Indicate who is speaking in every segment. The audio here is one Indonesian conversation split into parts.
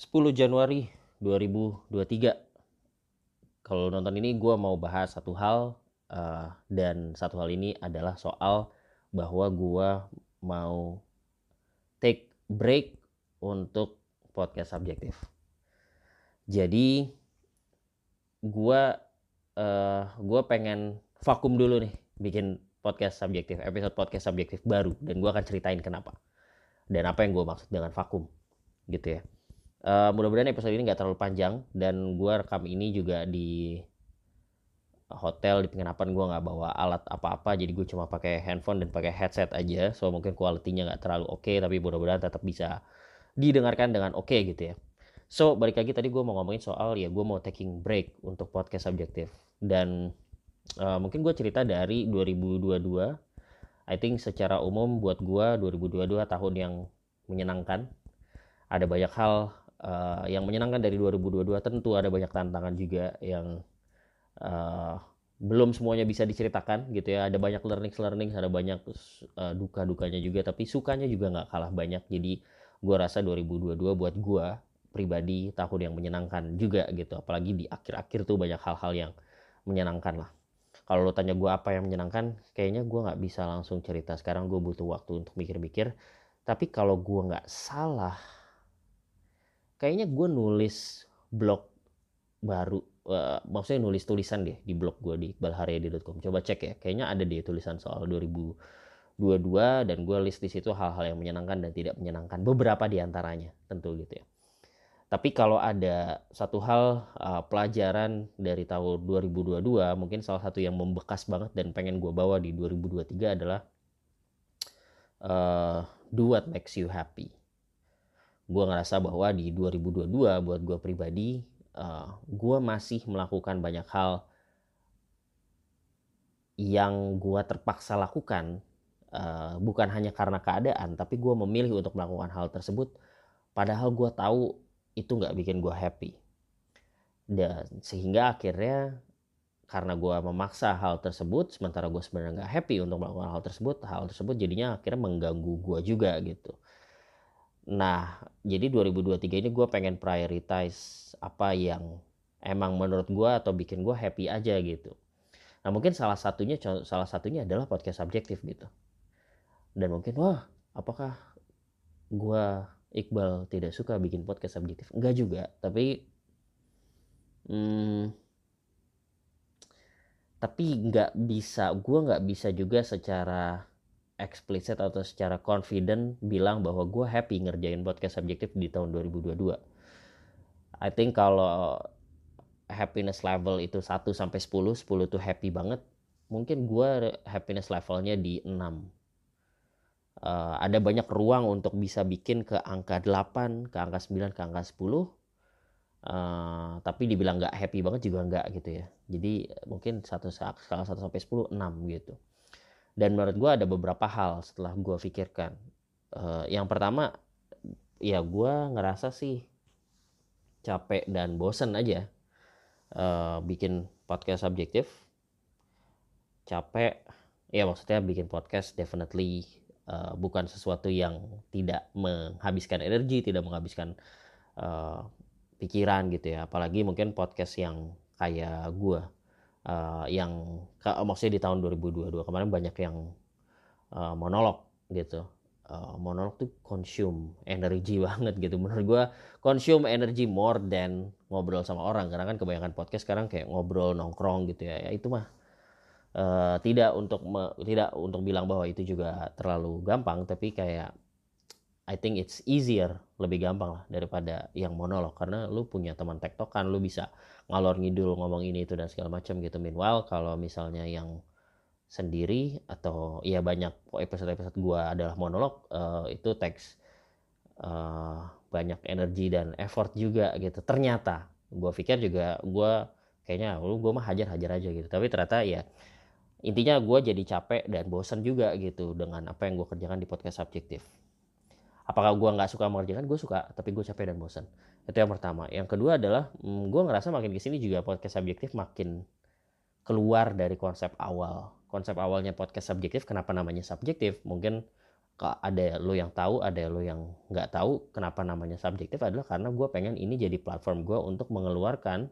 Speaker 1: 10 Januari 2023 kalau nonton ini gue mau bahas satu hal uh, dan satu hal ini adalah soal bahwa gue mau take break untuk podcast subjektif. Jadi gue uh, gue pengen vakum dulu nih bikin podcast subjektif episode podcast subjektif baru dan gue akan ceritain kenapa dan apa yang gue maksud dengan vakum gitu ya uh, mudah-mudahan episode ini nggak terlalu panjang dan gue rekam ini juga di hotel di penginapan gue nggak bawa alat apa-apa jadi gue cuma pakai handphone dan pakai headset aja so mungkin kualitinya nggak terlalu oke okay, tapi mudah-mudahan tetap bisa didengarkan dengan oke okay, gitu ya. So balik lagi tadi gue mau ngomongin soal ya gue mau taking break untuk podcast subjektif. Dan uh, mungkin gue cerita dari 2022 I think secara umum buat gue 2022 tahun yang menyenangkan. Ada banyak hal uh, yang menyenangkan dari 2022 tentu ada banyak tantangan juga yang uh, belum semuanya bisa diceritakan gitu ya. Ada banyak learning learning ada banyak uh, duka dukanya juga tapi sukanya juga nggak kalah banyak. Jadi gue rasa 2022 buat gue pribadi tahun yang menyenangkan juga gitu. Apalagi di akhir-akhir tuh banyak hal-hal yang menyenangkan lah. Kalau lo tanya gue apa yang menyenangkan kayaknya gue nggak bisa langsung cerita. Sekarang gue butuh waktu untuk mikir-mikir. Tapi kalau gue nggak salah kayaknya gue nulis blog baru uh, maksudnya nulis tulisan deh di blog gue di iqbalharyadi.com coba cek ya kayaknya ada deh tulisan soal 2022 dan gue list di situ hal-hal yang menyenangkan dan tidak menyenangkan. Beberapa di antaranya tentu gitu ya. Tapi kalau ada satu hal uh, pelajaran dari tahun 2022 mungkin salah satu yang membekas banget dan pengen gue bawa di 2023 adalah uh, do what makes you happy gue ngerasa bahwa di 2022 buat gue pribadi uh, eh, gue masih melakukan banyak hal yang gue terpaksa lakukan. Uh, bukan hanya karena keadaan tapi gue memilih untuk melakukan hal tersebut padahal gue tahu itu nggak bikin gue happy. Dan sehingga akhirnya karena gue memaksa hal tersebut sementara gue sebenarnya nggak happy untuk melakukan hal tersebut hal tersebut jadinya akhirnya mengganggu gue juga gitu Nah, jadi 2023 ini gue pengen prioritize apa yang emang menurut gue atau bikin gue happy aja gitu. Nah, mungkin salah satunya salah satunya adalah podcast subjektif gitu. Dan mungkin wah, apakah gue Iqbal tidak suka bikin podcast subjektif? Enggak juga, tapi hmm, tapi nggak bisa, gue nggak bisa juga secara eksplisit atau secara confident bilang bahwa gue happy ngerjain podcast subjektif di tahun 2022. I think kalau happiness level itu 1 sampai 10, 10 tuh happy banget. Mungkin gue happiness levelnya di 6. Uh, eh, ada banyak ruang untuk bisa bikin ke angka 8, ke angka 9, ke angka 10. Uh, eh, tapi dibilang nggak happy banget juga nggak gitu ya. Jadi mungkin satu skala 1 sampai 10 6 gitu dan menurut gue ada beberapa hal setelah gue pikirkan. Uh, yang pertama ya gue ngerasa sih capek dan bosen aja uh, bikin podcast subjektif capek ya maksudnya bikin podcast definitely uh, bukan sesuatu yang tidak menghabiskan energi tidak menghabiskan uh, pikiran gitu ya. Apalagi mungkin podcast yang kayak gue uh, yang maksudnya di tahun 2022 kemarin banyak yang uh, monolog gitu. Uh, monolog tuh consume energi banget gitu. Menurut gue consume energi more than ngobrol sama orang. Karena kan kebanyakan podcast sekarang kayak ngobrol nongkrong gitu ya, ya itu mah uh, tidak untuk me, tidak untuk bilang bahwa itu juga terlalu gampang. Tapi kayak I think it's easier lebih gampang lah daripada yang monolog. Karena lu punya teman tektokan lu bisa ngalor ngidul ngomong ini itu dan segala macam gitu. Meanwhile kalau misalnya yang sendiri atau ya banyak episode-episode gua adalah monolog uh, itu teks uh, banyak energi dan effort juga gitu. Ternyata gua pikir juga gua kayaknya lu gua mah hajar-hajar aja gitu. Tapi ternyata ya intinya gua jadi capek dan bosan juga gitu dengan apa yang gua kerjakan di podcast subjektif apakah gue nggak suka mengerjakan? Gue suka tapi gue capek dan bosan itu yang pertama. Yang kedua adalah hmm, gue ngerasa makin ke sini juga podcast subjektif makin keluar dari konsep awal. Konsep awalnya podcast subjektif kenapa namanya subjektif? Mungkin ada lo yang tahu ada lo yang nggak tahu kenapa namanya subjektif adalah karena gue pengen ini jadi platform gue untuk mengeluarkan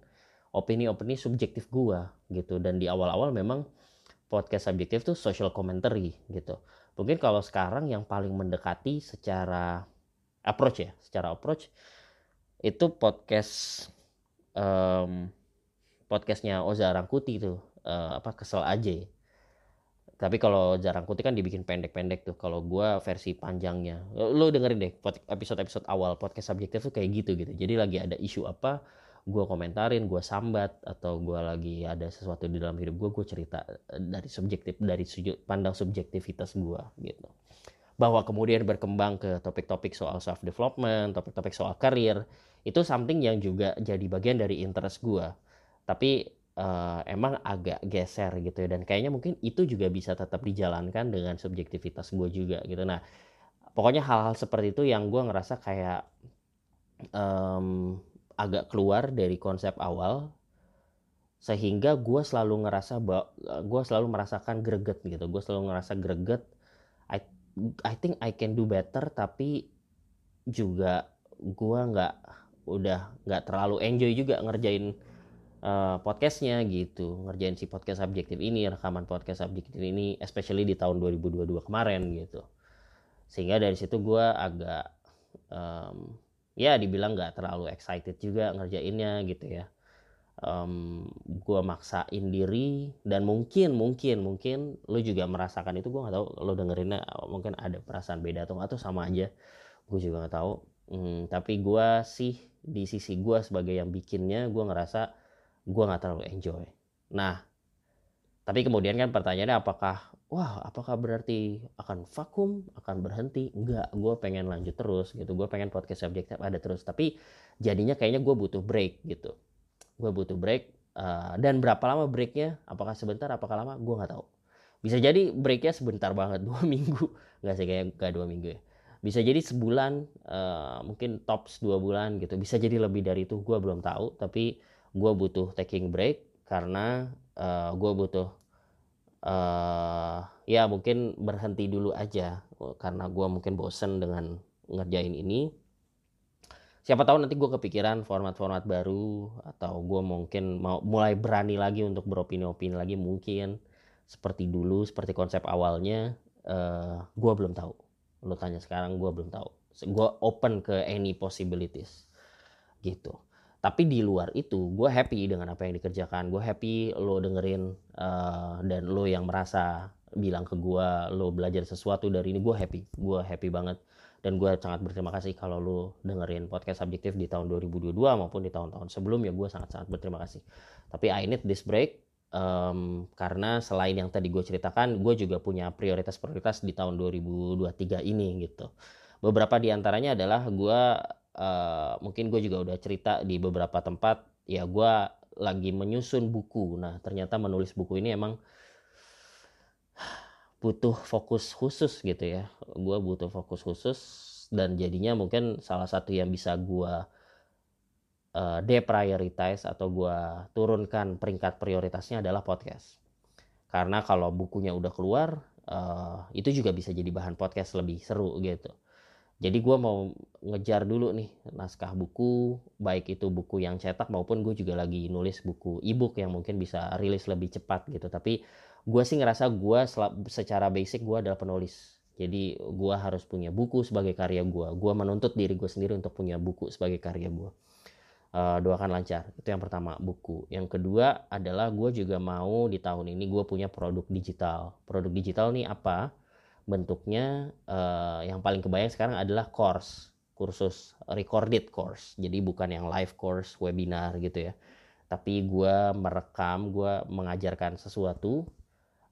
Speaker 1: opini-opini subjektif gue gitu. Dan di awal-awal memang podcast subjektif tuh social commentary gitu. Mungkin kalau sekarang yang paling mendekati secara approach ya secara approach itu podcast um, podcastnya Oza Rangkuti tuh uh, apa kesel aja tapi kalau jarang kuti kan dibikin pendek-pendek tuh kalau gue versi panjangnya. Lo dengerin deh episode-episode awal podcast subjektif tuh kayak gitu gitu. Jadi lagi ada isu apa gue komentarin gue sambat atau gue lagi ada sesuatu di dalam hidup gue gue cerita eh, dari subjektif dari sudut pandang subjektivitas gue gitu. Bahwa kemudian berkembang ke topik-topik soal self development topik-topik soal karir itu something yang juga jadi bagian dari interest gue tapi uh, emang agak geser gitu ya dan kayaknya mungkin itu juga bisa tetap dijalankan dengan subjektivitas gue juga gitu. Nah pokoknya hal-hal seperti itu yang gue ngerasa kayak um, agak keluar dari konsep awal sehingga gue selalu ngerasa gue selalu merasakan greget gitu. Gue selalu ngerasa greget. I I think I can do better tapi juga gue nggak udah nggak terlalu enjoy juga ngerjain uh, podcastnya gitu. Ngerjain si podcast subjektif ini rekaman podcast subjektif ini especially di tahun 2022 kemarin gitu. Sehingga dari situ gue agak um, ya dibilang nggak terlalu excited juga ngerjainnya gitu ya. Um, gue maksain diri dan mungkin mungkin mungkin lo juga merasakan itu gue nggak tahu lo dengerinnya mungkin ada perasaan beda atau tuh sama aja. Gue juga nggak tahu. Hmm, tapi gue sih di sisi gue sebagai yang bikinnya gue ngerasa gue nggak terlalu enjoy. Nah, tapi kemudian kan pertanyaannya apakah, wah apakah berarti akan vakum, akan berhenti? Enggak, gue pengen lanjut terus gitu. Gue pengen podcast subjektif ada terus. Tapi jadinya kayaknya gue butuh break gitu. Gue butuh break. Uh, dan berapa lama breaknya? Apakah sebentar, apakah lama? Gue nggak tahu. Bisa jadi breaknya sebentar banget, dua minggu. Nggak sih kayak gak dua minggu ya. Bisa jadi sebulan, uh, mungkin tops dua bulan gitu. Bisa jadi lebih dari itu, gue belum tahu. Tapi gue butuh taking break karena uh, eh, gue butuh uh, ya mungkin berhenti dulu aja. Karena gue mungkin bosen dengan ngerjain ini. Siapa tahu nanti gue kepikiran format-format baru atau gue mungkin mau mulai berani lagi untuk beropini-opini lagi mungkin. Seperti dulu seperti konsep awalnya uh, eh, gue belum tahu. Lo tanya sekarang gue belum tahu. Gue open ke any possibilities. Gitu tapi di luar itu gue happy dengan apa yang dikerjakan. Gue happy lo dengerin uh, dan lo yang merasa bilang ke gue lo belajar sesuatu dari ini gue happy. Gue happy banget. Dan gue sangat berterima kasih kalau lo dengerin podcast subjektif di tahun 2022 maupun di tahun-tahun sebelumnya gue sangat-sangat berterima kasih. Tapi I need this break um, karena selain yang tadi gue ceritakan gue juga punya prioritas-prioritas di tahun 2023 ini gitu. Beberapa di antaranya adalah gue uh, mungkin gue juga udah cerita di beberapa tempat ya gue lagi menyusun buku. Nah ternyata menulis buku ini emang butuh fokus khusus gitu ya. Gue butuh fokus khusus dan jadinya mungkin salah satu yang bisa gue uh, deprioritize atau gue turunkan peringkat prioritasnya adalah podcast. Karena kalau bukunya udah keluar uh, itu juga bisa jadi bahan podcast lebih seru gitu jadi gue mau ngejar dulu nih naskah buku baik itu buku yang cetak maupun gue juga lagi nulis buku ebook yang mungkin bisa rilis lebih cepat gitu. Tapi gue sih ngerasa gue secara basic gue adalah penulis. Jadi gue harus punya buku sebagai karya gue gue menuntut diri gue sendiri untuk punya buku sebagai karya gue uh, doakan lancar. Itu yang pertama buku. Yang kedua adalah gue juga mau di tahun ini gue punya produk digital. Produk digital nih apa bentuknya uh, yang paling kebayang sekarang adalah course kursus recorded course. Jadi bukan yang live course webinar gitu ya. Tapi gue merekam gue mengajarkan sesuatu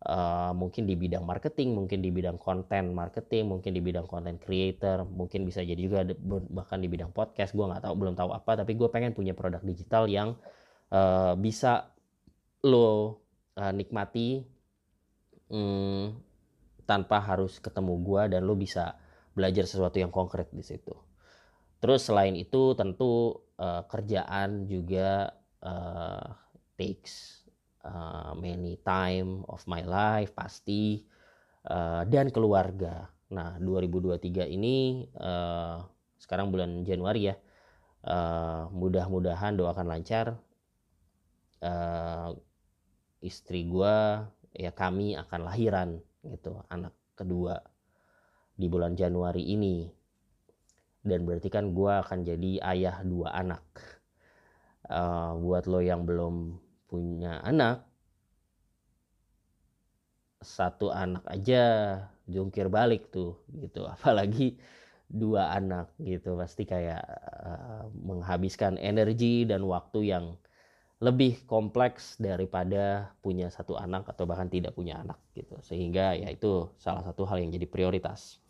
Speaker 1: uh, mungkin di bidang marketing mungkin di bidang konten marketing mungkin di bidang konten creator mungkin bisa jadi juga bahkan di bidang podcast. Gue nggak tahu belum tahu apa tapi gue pengen punya produk digital yang uh, bisa lo uh, nikmati hmm, tanpa harus ketemu gua dan lo bisa belajar sesuatu yang konkret di situ. Terus selain itu tentu uh, kerjaan juga uh, takes uh, many time of my life pasti uh, dan keluarga Nah 2023 ini uh, sekarang bulan Januari ya. Uh, mudah-mudahan doakan lancar. Uh, istri gue ya kami akan lahiran gitu anak kedua di bulan Januari ini. Dan berarti kan gue akan jadi ayah dua anak. Uh, buat lo yang belum punya anak satu anak aja jungkir balik tuh gitu. Apalagi dua anak gitu pasti kayak uh, menghabiskan energi dan waktu yang lebih kompleks daripada punya satu anak atau bahkan tidak punya anak gitu. Sehingga ya itu salah satu hal yang jadi prioritas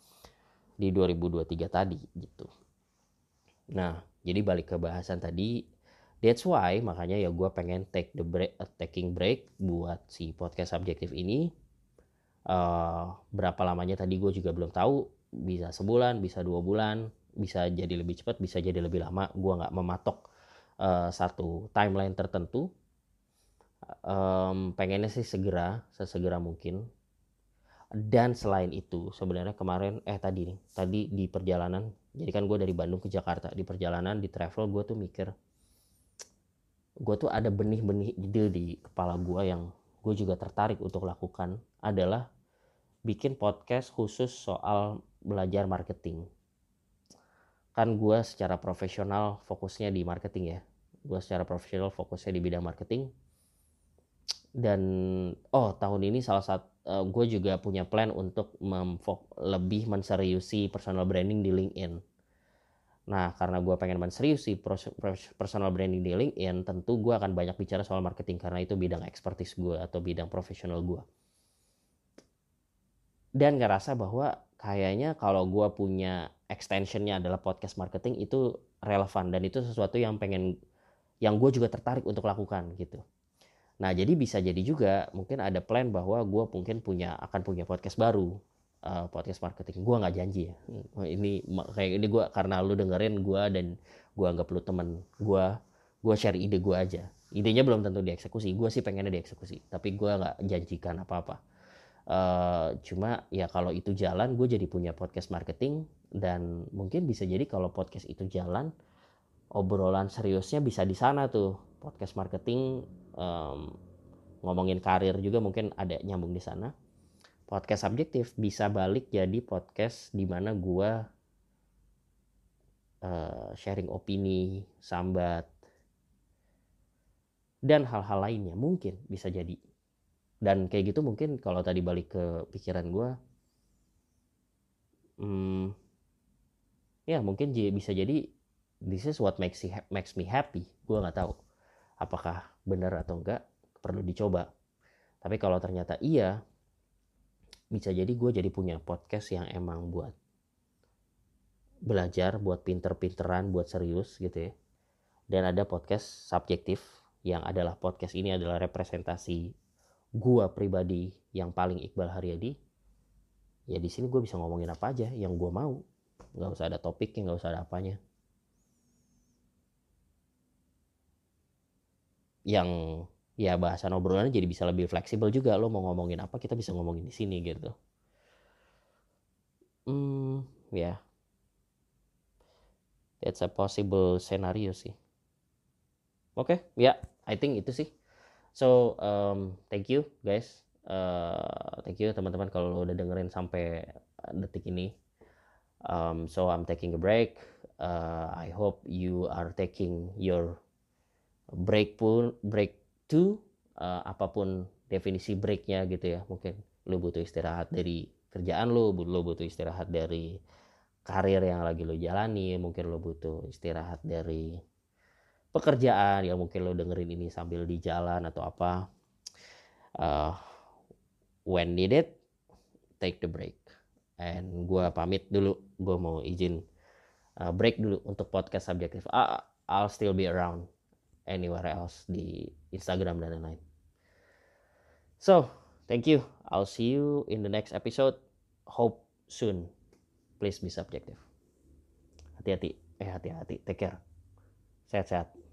Speaker 1: di 2023 tadi gitu. Nah jadi balik ke bahasan tadi that's why makanya ya gue pengen take the break uh, taking break buat si podcast subjektif ini. Uh, berapa lamanya tadi gue juga belum tahu. Bisa sebulan bisa dua bulan bisa jadi lebih cepat bisa jadi lebih lama. Gue nggak mematok uh, satu timeline tertentu um, pengennya sih segera sesegera mungkin dan selain itu sebenarnya kemarin eh tadi nih tadi di perjalanan jadi kan gue dari Bandung ke Jakarta di perjalanan di travel gue tuh mikir gue tuh ada benih-benih ide di kepala gue yang gue juga tertarik untuk lakukan adalah bikin podcast khusus soal belajar marketing. Kan gue secara profesional fokusnya di marketing ya. Gue secara profesional fokusnya di bidang marketing. Dan oh tahun ini salah satu uh, eh, gue juga punya plan untuk lebih menseriusi personal branding di LinkedIn Nah, karena gue pengen serius sih personal branding di LinkedIn, tentu gue akan banyak bicara soal marketing karena itu bidang expertise gue atau bidang profesional gue. Dan ngerasa bahwa kayaknya kalau gue punya extensionnya adalah podcast marketing itu relevan. Dan itu sesuatu yang pengen yang gue juga tertarik untuk lakukan gitu. Nah jadi bisa jadi juga mungkin ada plan bahwa gue mungkin punya akan punya podcast baru. Uh, podcast marketing. Gue nggak janji ya. Ini kayak ini gue karena lu dengerin gue dan gue anggap lu temen gue gue share ide gue aja. Idenya belum tentu dieksekusi. Gue sih pengennya dieksekusi tapi gue nggak janjikan apa apa uh, cuma ya kalau itu jalan gue jadi punya podcast marketing dan mungkin bisa jadi kalau podcast itu jalan obrolan seriusnya bisa di sana tuh podcast marketing um, ngomongin karir juga mungkin ada nyambung di sana podcast subjektif bisa balik jadi podcast di mana gue uh, sharing opini, sambat, dan hal-hal lainnya mungkin bisa jadi. Dan kayak gitu mungkin kalau tadi balik ke pikiran gue, hmm, ya mungkin bisa jadi this is what makes, makes me happy. Gue nggak tahu apakah benar atau enggak perlu dicoba. Tapi kalau ternyata iya, bisa jadi gue jadi punya podcast yang emang buat belajar, buat pinter-pinteran, buat serius gitu ya. Dan ada podcast subjektif yang adalah podcast ini adalah representasi gue pribadi yang paling Iqbal Haryadi. Ya di sini gue bisa ngomongin apa aja yang gue mau. Gak usah ada topiknya, gak usah ada apanya. Yang ya bahasan obrolannya jadi bisa lebih fleksibel juga lo mau ngomongin apa kita bisa ngomongin di sini gitu. Hmm ya. Yeah. that's a possible scenario sih. Oke okay, ya yeah, I think itu sih. So um, thank you guys. Uh, thank you teman-teman kalau udah dengerin sampai detik ini um, so I'm taking a break. Uh, I hope you are taking your break pun break to uh, apa pun definisi breaknya gitu ya. Mungkin lo butuh istirahat dari kerjaan lo lo butuh istirahat dari karir yang lagi lo jalani mungkin lo butuh istirahat dari pekerjaan ya mungkin lo dengerin ini sambil di jalan atau apa. Uh, when needed take the break and gue pamit dulu gue mau izin uh, break dulu untuk podcast subjektif uh, I'll still be around anywhere else di Instagram dan lain-lain. So, thank you. I'll see you in the next episode. Hope soon. Please be subjective. Hati-hati. Eh, hati-hati. Take care. Sehat-sehat.